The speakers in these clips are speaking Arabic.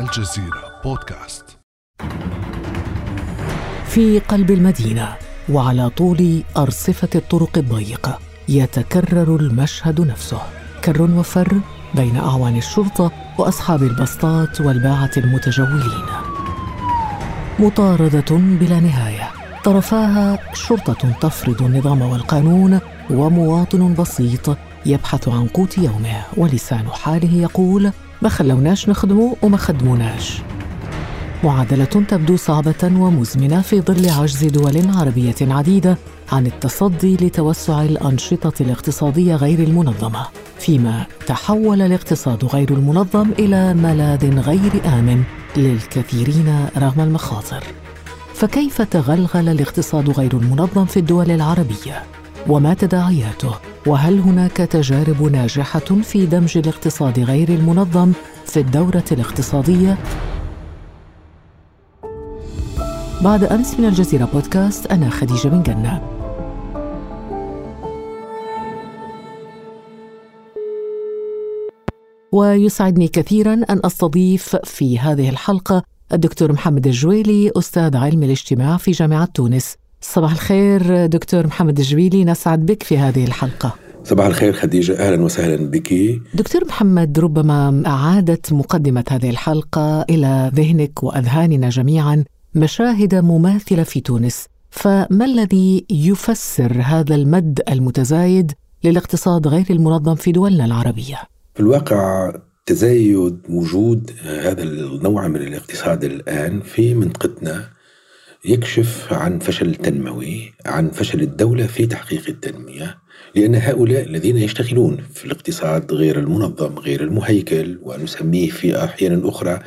الجزيرة بودكاست. في قلب المدينة وعلى طول أرصفة الطرق الضيقة يتكرر المشهد نفسه. كر وفر بين أعوان الشرطة وأصحاب البسطات والباعة المتجولين. مطاردة بلا نهاية. طرفاها شرطة تفرض النظام والقانون ومواطن بسيط يبحث عن قوت يومه ولسان حاله يقول ما خلوناش نخدمه وما خدموناش معادلة تبدو صعبة ومزمنة في ظل عجز دول عربية عديدة عن التصدي لتوسع الأنشطة الاقتصادية غير المنظمة، فيما تحول الاقتصاد غير المنظم إلى ملاذ غير آمن للكثيرين رغم المخاطر. فكيف تغلغل الاقتصاد غير المنظم في الدول العربية؟ وما تداعياته؟ وهل هناك تجارب ناجحة في دمج الاقتصاد غير المنظم في الدورة الاقتصادية؟ بعد أمس من الجزيرة بودكاست أنا خديجة بن جنة ويسعدني كثيرا أن أستضيف في هذه الحلقة الدكتور محمد الجويلي أستاذ علم الاجتماع في جامعة تونس صباح الخير دكتور محمد الجويلي. نسعد بك في هذه الحلقة. صباح الخير خديجة. أهلا وسهلا بك. دكتور محمد ربما أعادت مقدمة هذه الحلقة إلى ذهنك وأذهاننا جميعا مشاهد مماثلة في تونس. فما الذي يفسر هذا المد المتزايد للاقتصاد غير المنظم في دولنا العربية؟ في الواقع تزايد وجود هذا النوع من الاقتصاد الآن في منطقتنا يكشف عن فشل تنموي عن فشل الدولة في تحقيق التنمية لأن هؤلاء الذين يشتغلون في الاقتصاد غير المنظم غير المهيكل ونسميه في أحيان أخرى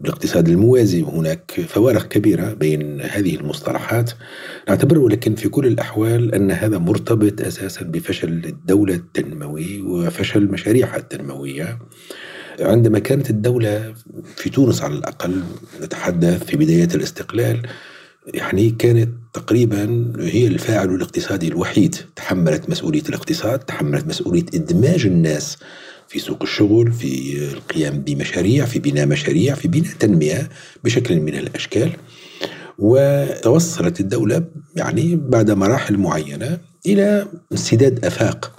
بالاقتصاد الموازي وهناك فوارق كبيرة بين هذه المصطلحات. نعتبر ولكن في كل الأحوال أن هذا مرتبط أساسا بفشل الدولة التنموي وفشل مشاريعها التنموية. عندما كانت الدولة في تونس على الأقل نتحدث في بدايات الاستقلال يعني كانت تقريبا هي الفاعل الاقتصادي الوحيد تحملت مسؤولية الاقتصاد تحملت مسؤولية إدماج الناس في سوق الشغل في القيام بمشاريع في بناء مشاريع في بناء تنمية بشكل من الأشكال. وتوصلت الدولة يعني بعد مراحل معينة إلى انسداد أفاق.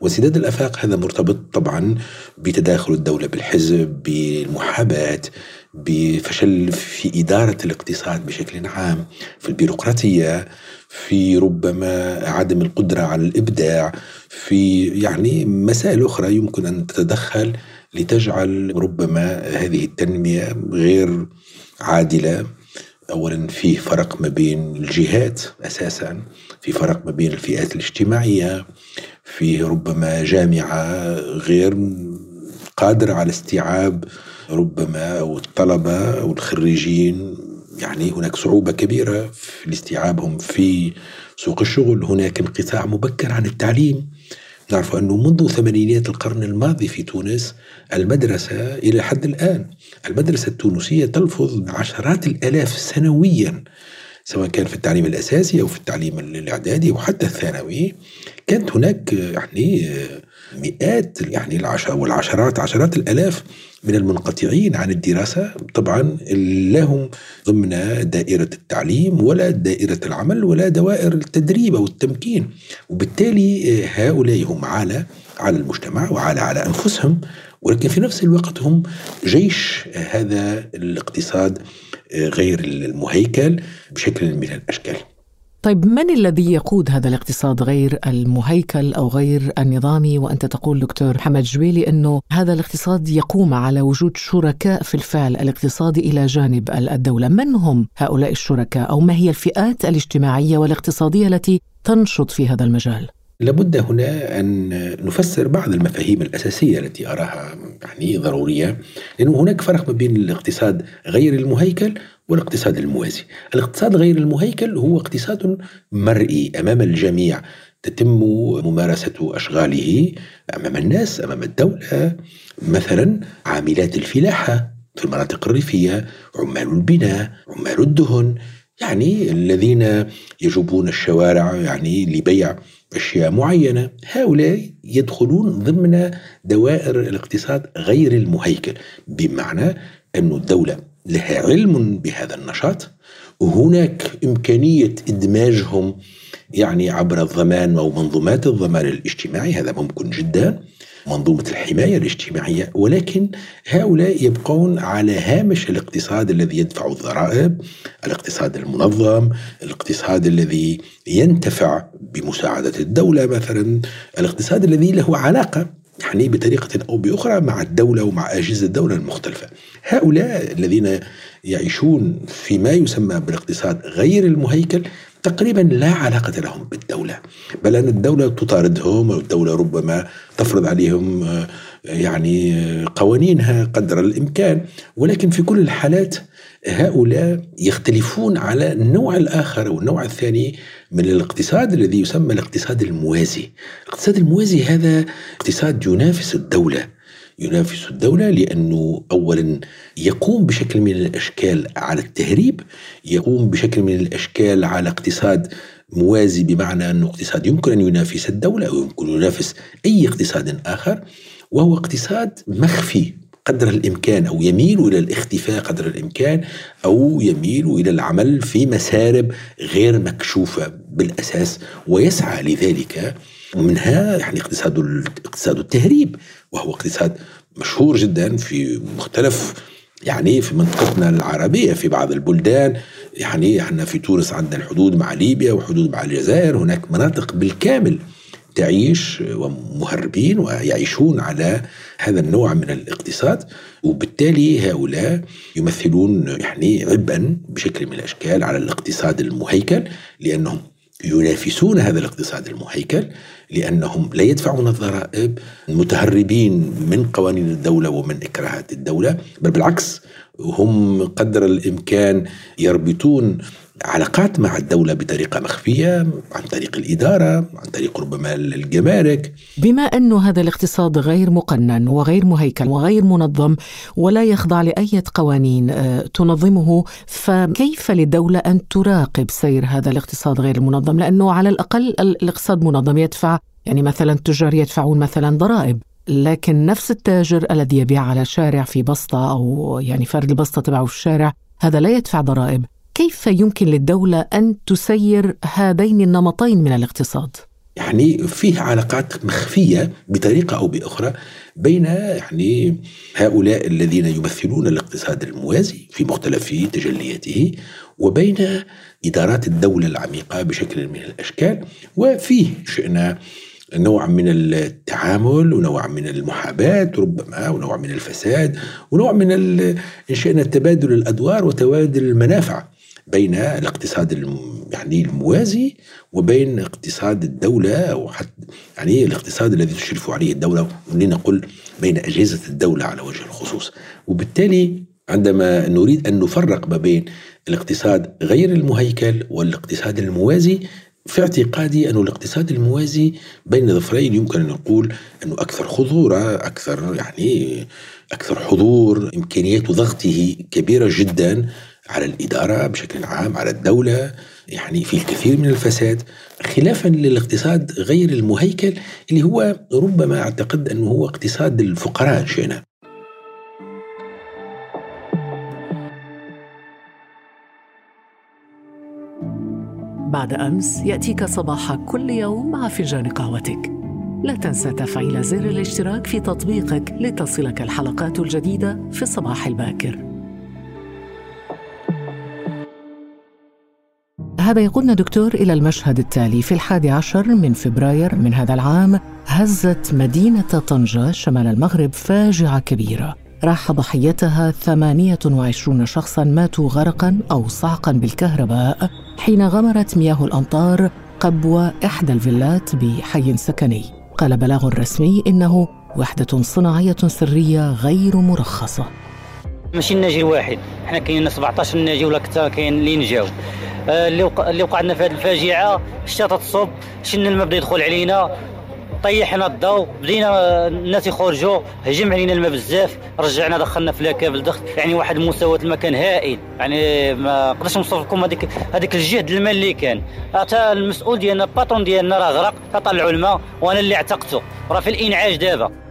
وانسداد الأفاق هذا مرتبط طبعا بتداخل الدولة بالحزب بالمحاباة بفشل في إدارة الاقتصاد بشكل عام في البيروقراطية في ربما عدم القدرة على الإبداع في يعني مسائل أخرى يمكن أن تتدخل لتجعل ربما هذه التنمية غير عادلة. اولا في فرق ما بين الجهات أساسا. في فرق ما بين الفئات الاجتماعية في ربما جامعة غير قادرة على استيعاب ربما أو الطلبة أو الخريجين. يعني هناك صعوبة كبيرة في استيعابهم في سوق الشغل. هناك انقطاع مبكر عن التعليم. نعرف أنه منذ ثمانينيات القرن الماضي في تونس المدرسة إلى حد الآن المدرسة التونسية تلفظ عشرات الآلاف سنويا. سواء كان في التعليم الأساسي أو في التعليم الإعدادي وحتى الثانوي كانت هناك يعني مئات يعني العشر والعشرات عشرات الآلاف من المنقطعين عن الدراسة. طبعا لا هم ضمن دائرة التعليم ولا دائرة العمل ولا دوائر التدريب أو التمكين. وبالتالي هؤلاء هم عالة على المجتمع وعالة على أنفسهم ولكن في نفس الوقت هم جيش هذا الاقتصاد غير المهيكل بشكل من الأشكال. طيب من الذي يقود هذا الاقتصاد غير المهيكل أو غير النظامي؟ وأنت تقول دكتور محمد جويلي إنه هذا الاقتصاد يقوم على وجود شركاء في الفعل الاقتصادي إلى جانب الدولة، من هم هؤلاء الشركاء؟ أو ما هي الفئات الاجتماعية والاقتصادية التي تنشط في هذا المجال؟ لابد هنا أن نفسر بعض المفاهيم الأساسية التي أراها يعني ضرورية لأنه هناك فرق ما بين الاقتصاد غير المهيكل والاقتصاد الموازي. الاقتصاد غير المهيكل هو اقتصاد مرئي أمام الجميع. تتم ممارسة أشغاله أمام الناس أمام الدولة مثلا عاملات الفلاحة في المناطق الريفية عمال البناء عمال الدهن. يعني الذين يجوبون الشوارع يعني لبيع أشياء معينة. هؤلاء يدخلون ضمن دوائر الاقتصاد غير المهيكل بمعنى أن الدولة لها علم بهذا النشاط هناك إمكانية إدماجهم يعني عبر الضمان أو منظومات الضمان الاجتماعي هذا ممكن جدا. منظومة الحماية الاجتماعية ولكن هؤلاء يبقون على هامش الاقتصاد الذي يدفع الضرائب الاقتصاد المنظم الاقتصاد الذي ينتفع بمساعدة الدولة مثلا الاقتصاد الذي له علاقة يعني بطريقة أو بأخرى مع الدولة ومع أجهزة الدولة المختلفة. هؤلاء الذين يعيشون فيما يسمى بالاقتصاد غير المهيكل تقريبا لا علاقة لهم بالدولة بل أن الدولة تطاردهم أو الدولة ربما تفرض عليهم آه، يعني آه، قوانينها قدر الإمكان. ولكن في كل الحالات هؤلاء يختلفون على النوع الآخر أو النوع الثاني من الاقتصاد الذي يسمى الاقتصاد الموازي. الاقتصاد الموازي هذا اقتصاد ينافس الدولة. ينافس الدولة لأنه أولا يقوم بشكل من الأشكال على التهريب يقوم بشكل من الأشكال على اقتصاد موازي بمعنى أنه اقتصاد يمكن أن ينافس الدولة أو يمكن أن ينافس أي اقتصاد آخر وهو اقتصاد مخفي قدر الإمكان أو يميل إلى الاختفاء قدر الإمكان أو يميل إلى العمل في مسارب غير مكشوفة بالأساس ويسعى لذلك ومنها يعني اقتصاد اقتصاد التهريب وهو اقتصاد مشهور جدا في مختلف يعني في منطقتنا العربية في بعض البلدان. يعني إحنا في تونس عندنا الحدود مع ليبيا وحدود مع الجزائر. هناك مناطق بالكامل تعيش ومهربين ويعيشون على هذا النوع من الاقتصاد. وبالتالي هؤلاء يمثلون يعني عبئا بشكل من الأشكال على الاقتصاد المهيكل لأنهم ينافسون هذا الاقتصاد المهيكل لأنهم لا يدفعون الضرائب متهربين من قوانين الدولة ومن إكراهات الدولة بل بالعكس هم قدر الإمكان يربطون علاقات مع الدولة بطريقة مخفية عن طريق الإدارة عن طريق ربما الجمارك. بما أن هذا الاقتصاد غير مقنن وغير مهيكل وغير منظم ولا يخضع لأي قوانين آه، تنظمه فكيف للدولة أن تراقب سير هذا الاقتصاد غير المنظم لأنه على الأقل الاقتصاد منظم يدفع يعني مثلا التجار يدفعون مثلا ضرائب لكن نفس التاجر الذي يبيع على شارع في بسطة أو يعني فرد البسطة تبعه في الشارع هذا لا يدفع ضرائب. كيف يمكن للدولة أن تسير هذين النمطين من الاقتصاد؟ يعني فيه علاقات مخفية بطريقة أو بأخرى بين يعني هؤلاء الذين يمثلون الاقتصاد الموازي في مختلف تجلياته وبين إدارات الدولة العميقة بشكل من الأشكال وفيه شئنا نوع من التعامل ونوع من المحاباة ربما ونوع من الفساد ونوع من إن شئنا تبادل الأدوار وتبادل المنافع بين الاقتصاد يعني الموازي وبين اقتصاد الدولة أو حتى يعني الاقتصاد الذي تشرف عليه الدولة لنقل بين أجهزة الدولة على وجه الخصوص. وبالتالي عندما نريد أن نفرق ما بين الاقتصاد غير المهيكل والاقتصاد الموازي في اعتقادي أن الاقتصاد الموازي بين ظفرين يمكن أن نقول أنه أكثر خضورة أكثر يعني أكثر حضور إمكانيات ضغطه كبيرة جدا على الإدارة بشكل عام على الدولة يعني في الكثير من الفساد خلافا للاقتصاد غير المهيكل اللي هو ربما أعتقد أنه هو اقتصاد الفقراء شئنا بعد أمس يأتيك صباح كل يوم مع فنجان قهوتك. لا تنسى تفعيل زر الاشتراك في تطبيقك لتصلك الحلقات الجديدة في الصباح الباكر. هذا يقودنا دكتور إلى المشهد التالي في الحادي عشر من فبراير من هذا العام هزت مدينة طنجة شمال المغرب فاجعة كبيرة. راح ضحيتها 28 شخصا ماتوا غرقا أو صعقا بالكهرباء حين غمرت مياه الأمطار قبو إحدى الفيلات بحي سكني. قال بلاغ رسمي إنه وحدة صناعية سرية غير مرخصة. ماشي الناجي الواحد. حنا كاين 17 ناجي ولا كثر كاين اللي نجاو. آه، اللي وقع اللي وقع لنا في هذه الفاجعة الشتا تصب شن الماء بدا يدخل علينا طيحنا الضوء بدينا الناس يخرجوا هجم علينا الماء بزاف رجعنا دخلنا في لاكابل دخل يعني واحد مستوى المكان هائل. يعني ما نقدرش نوصف لكم هذيك هذيك الجهد الماء اللي كان. حتى المسؤول ديالنا الباترون ديالنا راه غرق طلعوا الماء وأنا اللي اعتقته. راه في الانعاج دابا.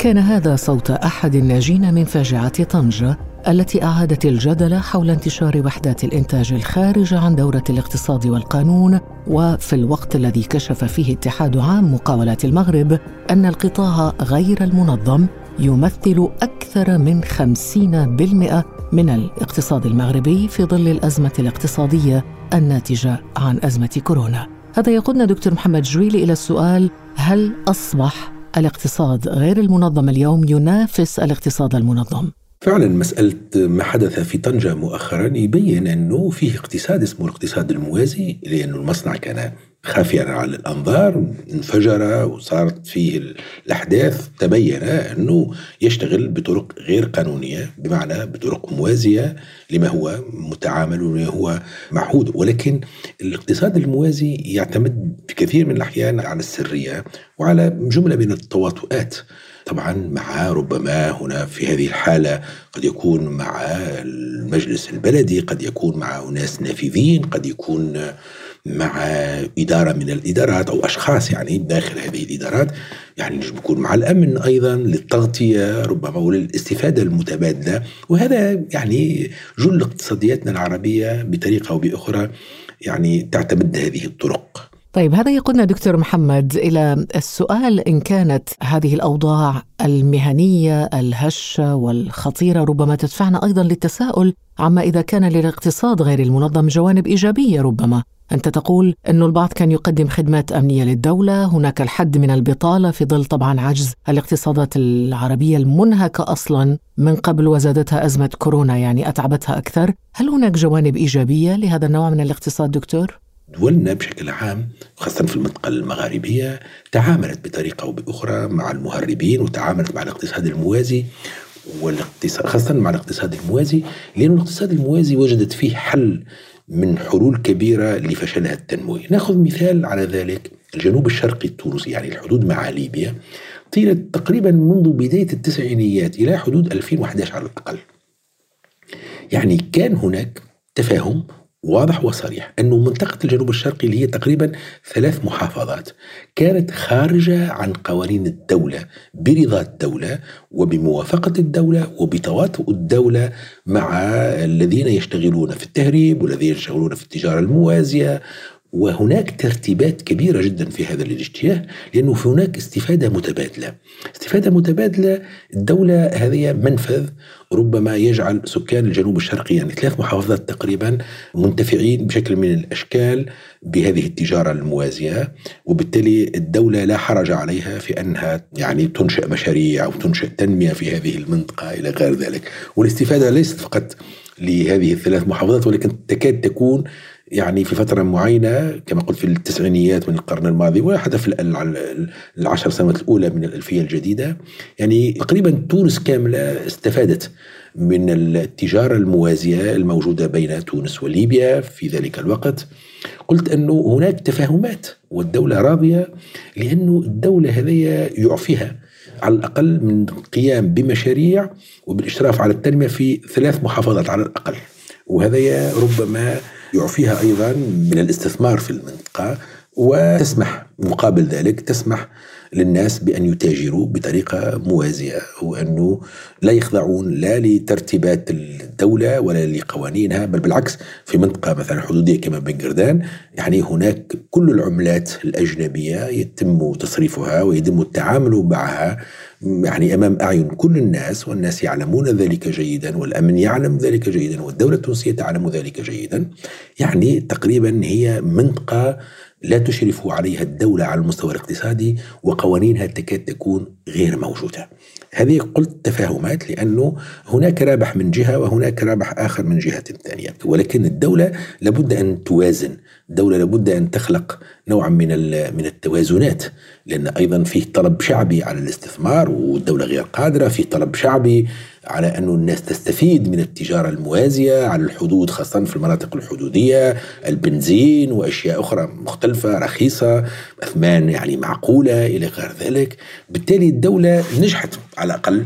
كان هذا صوت أحد الناجين من فاجعة طنجه التي أعادت الجدل حول انتشار وحدات الإنتاج الخارجه عن دورة الاقتصاد والقانون وفي الوقت الذي كشف فيه اتحاد عام مقاولات المغرب أن القطاع غير المنظم يمثل أكثر من 50% من الاقتصاد المغربي في ظل الأزمة الاقتصادية الناتجة عن أزمة كورونا. هذا يقودنا دكتور محمد جويلي إلى السؤال هل أصبح الاقتصاد غير المنظم اليوم ينافس الاقتصاد المنظم؟ فعلا مسألة ما حدث في طنجة مؤخرا يبين أنه فيه اقتصاد اسمه الاقتصاد الموازي لأنه المصنع كان خافيا على الأنظار انفجر وصارت فيه الأحداث تبين أنه يشتغل بطرق غير قانونية بمعنى بطرق موازية لما هو متعامل وما هو معهود. ولكن الاقتصاد الموازي يعتمد بكثير من الأحيان على السرية وعلى جملة من التواطؤات. طبعا مع ربما هنا في هذه الحالة قد يكون مع المجلس البلدي قد يكون مع أناس نافذين قد يكون مع إدارة من الإدارات أو أشخاص يعني داخل هذه الإدارات. يعني بيكون مع الأمن أيضا للتغطية ربما وللاستفادة المتبادلة. وهذا يعني جل اقتصادياتنا العربية بطريقة أو بأخرى يعني تعتمد هذه الطرق. طيب هذا يقودنا دكتور محمد إلى السؤال إن كانت هذه الأوضاع المهنية الهشة والخطيرة ربما تدفعنا أيضا للتساؤل عما إذا كان للاقتصاد غير المنظم جوانب إيجابية ربما أنت تقول إنه البعض كان يقدم خدمات أمنية للدولة، هناك الحد من البطالة في ظل طبعا عجز الاقتصادات العربية المنهكة أصلا من قبل وزادتها أزمة كورونا يعني أتعبتها أكثر، هل هناك جوانب إيجابية لهذا النوع من الاقتصاد دكتور؟ دولنا بشكل عام خاصة في المنطقة المغاربية تعاملت بطريقة أو بأخرى مع المهربين وتعاملت مع الاقتصاد الموازي والاقتصاد خاصة مع الاقتصاد الموازي لأن الاقتصاد الموازي وجدت فيه حل من حلول كبيرة لفشلها التنموي. نأخذ مثال على ذلك الجنوب الشرقي التونسي يعني الحدود مع ليبيا طيلت تقريبا منذ بداية التسعينيات إلى حدود 2011 على الأقل. يعني كان هناك تفاهم واضح وصريح أنه منطقة الجنوب الشرقي اللي هي تقريبا ثلاث محافظات كانت خارجة عن قوانين الدولة برضا الدولة وبموافقة الدولة وبتواطؤ الدولة مع الذين يشتغلون في التهريب والذين يشتغلون في التجارة الموازية وهناك ترتيبات كبيرة جدا في هذا الاتجاه لأنه هناك استفادة متبادلة. استفادة متبادلة الدولة هذه منفذ ربما يجعل سكان الجنوب الشرقي يعني ثلاث محافظات تقريبا منتفعين بشكل من الأشكال بهذه التجارة الموازية وبالتالي الدولة لا حرج عليها في أنها يعني تنشئ مشاريع أو تنشئ تنمية في هذه المنطقة إلى غير ذلك. والاستفادة ليست فقط لهذه الثلاث محافظات ولكن تكاد تكون يعني في فترة معينة كما قلت في التسعينيات من القرن الماضي وحتى في العشر سنوات الأولى من الألفية الجديدة يعني تقريبا تونس كاملة استفادت من التجارة الموازية الموجودة بين تونس وليبيا في ذلك الوقت. قلت أنه هناك تفاهمات والدولة راضية لأنه الدولة هذه يعفيها على الأقل من القيام بمشاريع وبالإشراف على التنمية في ثلاث محافظات على الأقل. وهذا ربما يعفيها أيضا من الاستثمار في المنطقة وتسمح مقابل ذلك تسمح للناس بأن يتاجروا بطريقة موازية وأنه لا يخضعون لا لترتيبات الدولة ولا لقوانينها بل بالعكس في منطقة مثلا حدودية كما بن قردان يعني هناك كل العملات الأجنبية يتم تصريفها ويتم التعامل معها يعني أمام أعين كل الناس والناس يعلمون ذلك جيدا والأمن يعلم ذلك جيدا والدولة التونسية تعلم ذلك جيدا. يعني تقريبا هي منطقة لا تشرف عليها الدولة على المستوى الاقتصادي وقوانينها تكاد تكون غير موجودة. هذه قلت تفاهمات لأنه هناك رابح من جهة وهناك رابح آخر من جهة ثانية. ولكن الدولة لابد أن توازن. الدولة لابد أن تخلق نوعا من من التوازنات. لأن أيضا فيه طلب شعبي على الاستثمار والدولة غير قادرة. فيه طلب شعبي على أن الناس تستفيد من التجارة الموازية على الحدود خاصة في المناطق الحدودية. البنزين وأشياء أخرى مختلفة رخيصة أثمان يعني معقولة إلى غير ذلك. بالتالي الدولة نجحت على الأقل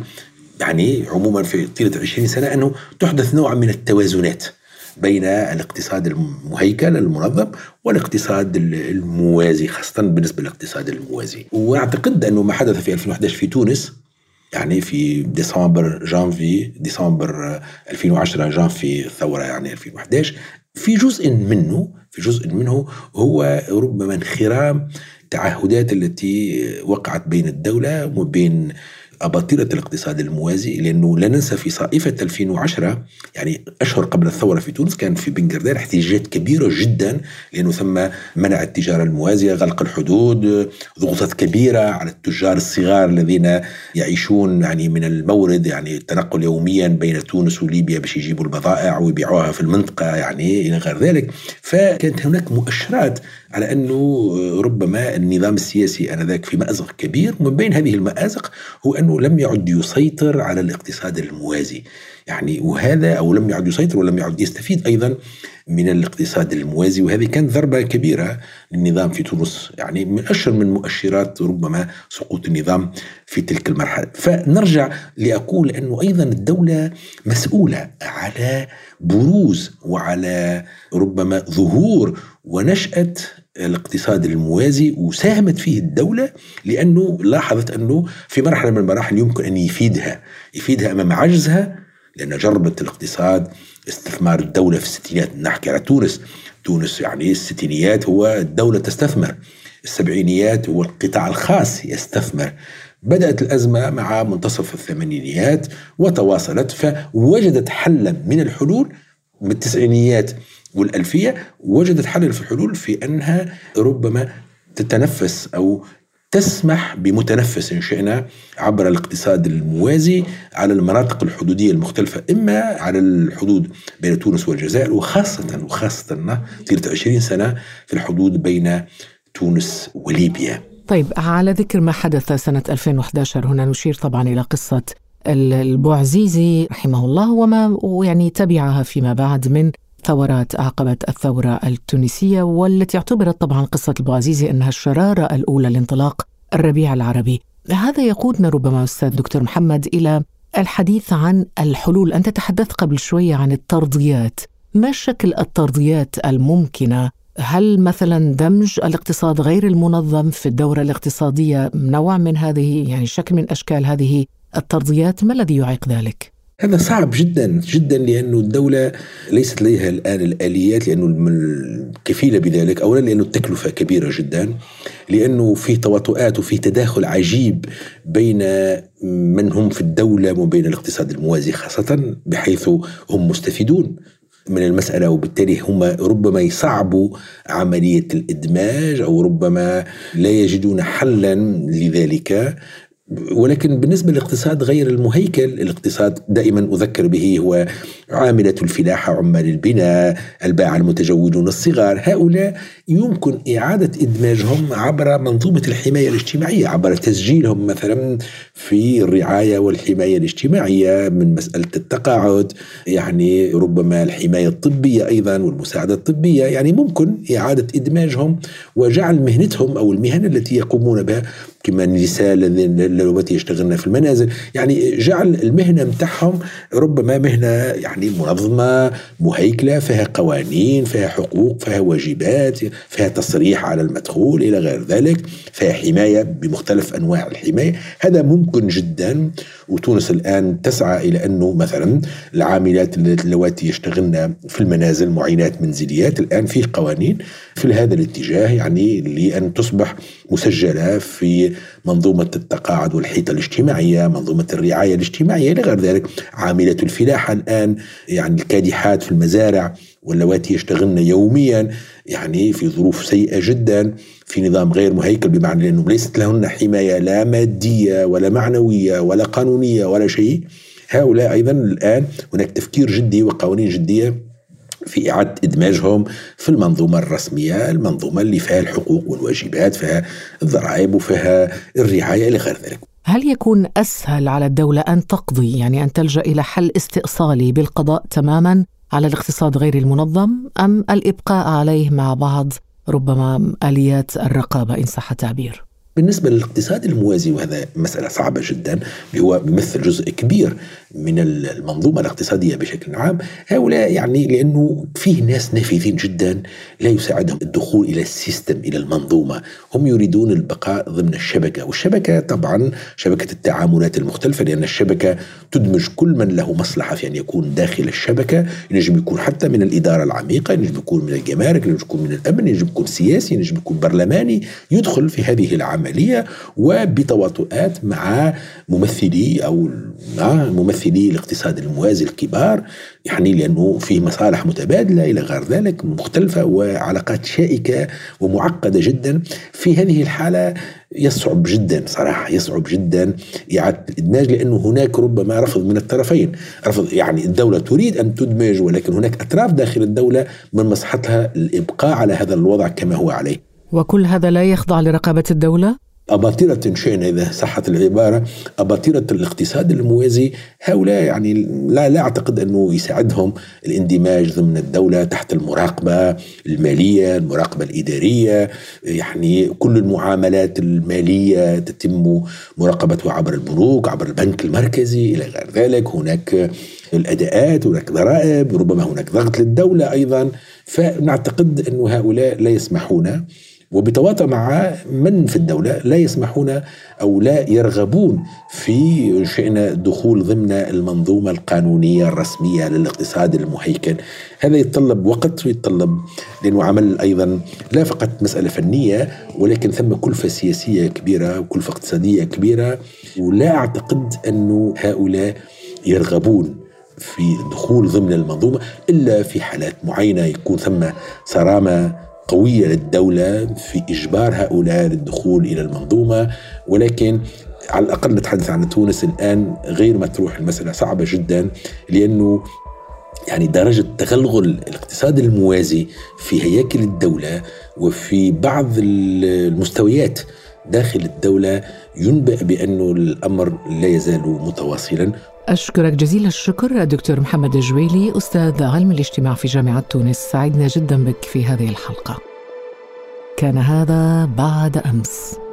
يعني عموما في طيلة 20 سنة أنه تحدث نوع من التوازنات بين الاقتصاد المهيكل المنظم والاقتصاد الموازي خاصة بالنسبة للاقتصاد الموازي. وأعتقد أنه ما حدث في 2011 في تونس يعني في ديسمبر جانفي ديسمبر 2010 جانفي الثورة يعني 2011 في جزء منه في جزء منه هو ربما انخرام التعهدات التي وقعت بين الدولة وبين أباطرة الاقتصاد الموازي لأنه لا ننسى في صائفة 2010 يعني أشهر قبل الثورة في تونس كان في بنجردان احتجاجات كبيرة جدا لأنه ثم منع التجارة الموازية غلق الحدود ضغوطات كبيرة على التجار الصغار الذين يعيشون يعني من المورد يعني التنقل يوميا بين تونس وليبيا باش يجيبوا البضائع ويبيعوها في المنطقة يعني إلى غير ذلك. فكانت هناك مؤشرات على أنه ربما النظام السياسي آنذاك في مأزق كبير ومن بين هذه المآزق هو أنه لم يعد يسيطر على الاقتصاد الموازي. يعني وهذا أو لم يعد يسيطر ولم يعد يستفيد أيضا من الاقتصاد الموازي. وهذه كانت ضربة كبيرة للنظام في تونس يعني من أشهر من مؤشرات ربما سقوط النظام في تلك المرحلة. فنرجع لأقول أنه أيضا الدولة مسؤولة على بروز وعلى ربما ظهور ونشأة الاقتصاد الموازي وساهمت فيه الدولة لأنه لاحظت أنه في مرحلة من المراحل يمكن أن يفيدها يفيدها أمام عجزها لأن جربت الاقتصاد استثمار الدولة في الستينات نحكي على تونس تونس يعني الستينيات هو الدولة تستثمر السبعينيات هو القطاع الخاص يستثمر. بدأت الأزمة مع منتصف الثمانينيات وتواصلت فوجدت حلا من الحلول بالتسعينيات والألفية وجدت حلا في الحلول في أنها ربما تتنفس أو تسمح بمتنفس إن شئنا عبر الاقتصاد الموازي على المناطق الحدودية المختلفة إما على الحدود بين تونس والجزائر وخاصة وخاصة طيلة 20 سنة في الحدود بين تونس وليبيا. طيب على ذكر ما حدث سنة 2011 هنا نشير طبعا إلى قصة البوعزيزي رحمه الله وما يعني تبعها فيما بعد من ثورات عقبت الثورة التونسية والتي اعتبرت طبعا قصة البوعزيزي أنها الشرارة الأولى لانطلاق الربيع العربي. هذا يقودنا ربما أستاذ دكتور محمد إلى الحديث عن الحلول. أنت تحدثت قبل شوية عن الترضيات ما شكل الترضيات الممكنة؟ هل مثلا دمج الاقتصاد غير المنظم في الدورة الاقتصادية نوع من هذه يعني شكل من أشكال هذه الترضيات ما الذي يعيق ذلك؟ هذا صعب جدا جدا لأنه الدولة ليست لديها الآن الآليات لأنه الكفيلة بذلك. أولا لأنه التكلفة كبيرة جدا لأنه في تواطؤات وفي تداخل عجيب بين من هم في الدولة وبين الاقتصاد الموازي خاصة بحيث هم مستفيدون من المسألة وبالتالي هم ربما يصعبوا عملية الإدماج أو ربما لا يجدون حلا لذلك. ولكن بالنسبة للاقتصاد غير المهيكل الاقتصاد دائما أذكر به هو عاملة الفلاحة عمال البناء الباعة المتجولون الصغار. هؤلاء يمكن إعادة إدماجهم عبر منظومة الحماية الاجتماعية عبر تسجيلهم مثلا في الرعاية والحماية الاجتماعية من مسألة التقاعد. يعني ربما الحماية الطبية أيضا والمساعدة الطبية. يعني ممكن إعادة إدماجهم وجعل مهنتهم أو المهن التي يقومون بها كما النساء اللواتي يشتغلن في المنازل. يعني جعل المهنة متاعهم ربما مهنة يعني منظمة مهيكلة فيها قوانين فيها حقوق فيها واجبات فيها تصريح على المدخول إلى غير ذلك فيها حماية بمختلف أنواع الحماية. هذا ممكن جدا. وتونس الآن تسعى إلى أنه مثلا العاملات اللواتي يشتغلن في المنازل معينات منزليات الآن فيه قوانين في هذا الاتجاه يعني لأن تصبح مسجلة في منظومة التقاعد والحيطة الاجتماعية منظومة الرعاية الاجتماعية إلى غير ذلك. عاملة الفلاحة الآن يعني الكادحات في المزارع واللواتي يشتغلن يوميا يعني في ظروف سيئة جدا في نظام غير مهيكل بمعنى أنه ليست لهن حماية لا مادية ولا معنوية ولا قانونية ولا شيء. هؤلاء أيضا الآن هناك تفكير جدي وقوانين جدية في إعادة إدماجهم في المنظومة الرسمية المنظومة اللي فيها الحقوق والواجبات فيها الضرائب وفيها الرعاية إلى غير ذلك هل يكون أسهل على الدولة أن تقضي يعني أن تلجأ إلى حل استئصالي بالقضاء تماما على الاقتصاد غير المنظم أم الإبقاء عليه مع بعض ربما آليات الرقابة إن صح التعبير؟ بالنسبة للاقتصاد الموازي وهذا مسألة صعبة جدا هو بيمثل جزء كبير من المنظومة الاقتصادية بشكل عام هؤلاء يعني لأنه فيه ناس نافذين جدا لا يساعدهم الدخول إلى السيستم إلى المنظومة. هم يريدون البقاء ضمن الشبكة. والشبكة طبعا شبكة التعاملات المختلفة لأن الشبكة تدمج كل من له مصلحة في أن يكون داخل الشبكة. ينجم يكون حتى من الإدارة العميقة ينجم يكون من الجمارك ينجم يكون من الأمن ينجم يكون سياسي ينجم يكون برلماني يدخل في هذه العملية. وبتواطؤات مع ممثلي أو مع ممثلي الاقتصاد الموازي الكبار يعني لأنه فيه مصالح متبادلة إلى غير ذلك مختلفة وعلاقات شائكة ومعقدة جدا. في هذه الحالة يصعب جدا صراحة يصعب جدا إعادة الإدماج لأنه هناك ربما رفض من الطرفين. رفض يعني الدولة تريد أن تدمج ولكن هناك أطراف داخل الدولة من مصلحتها الابقاء على هذا الوضع كما هو عليه. وكل هذا لا يخضع لرقابة الدولة؟ أباطرة شئنا إذا صحت العبارة أباطرة الاقتصاد الموازي هؤلاء يعني لا لا أعتقد أنه يساعدهم الاندماج ضمن الدولة تحت المراقبة المالية المراقبة الإدارية. يعني كل المعاملات المالية تتم مراقبتها عبر البنوك عبر البنك المركزي إلى غير ذلك. هناك الأداءات هناك ضرائب ربما هناك ضغط للدولة أيضا. فنعتقد أن هؤلاء لا يسمحون وبتواطأ مع من في الدولة لا يسمحون أو لا يرغبون في شأن دخول ضمن المنظومة القانونية الرسمية للاقتصاد المهيكل. هذا يتطلب وقت ويتطلب لأنه عمل أيضا لا فقط مسألة فنية ولكن ثم كلفة سياسية كبيرة وكلفة اقتصادية كبيرة. ولا أعتقد أنه هؤلاء يرغبون في الدخول ضمن المنظومة إلا في حالات معينة يكون ثم صرامة قوية للدولة في إجبار هؤلاء للدخول إلى المنظومة ولكن على الأقل نتحدث عن تونس الآن غير مطروح المسألة صعبة جدا لأنه يعني درجة تغلغل الاقتصاد الموازي في هياكل الدولة وفي بعض المستويات داخل الدولة ينبئ بأنه الأمر لا يزال متواصلا. أشكرك جزيل الشكر دكتور محمد الجويلي أستاذ علم الاجتماع في جامعة تونس. سعدنا جدا بك في هذه الحلقة. كان هذا بعد أمس.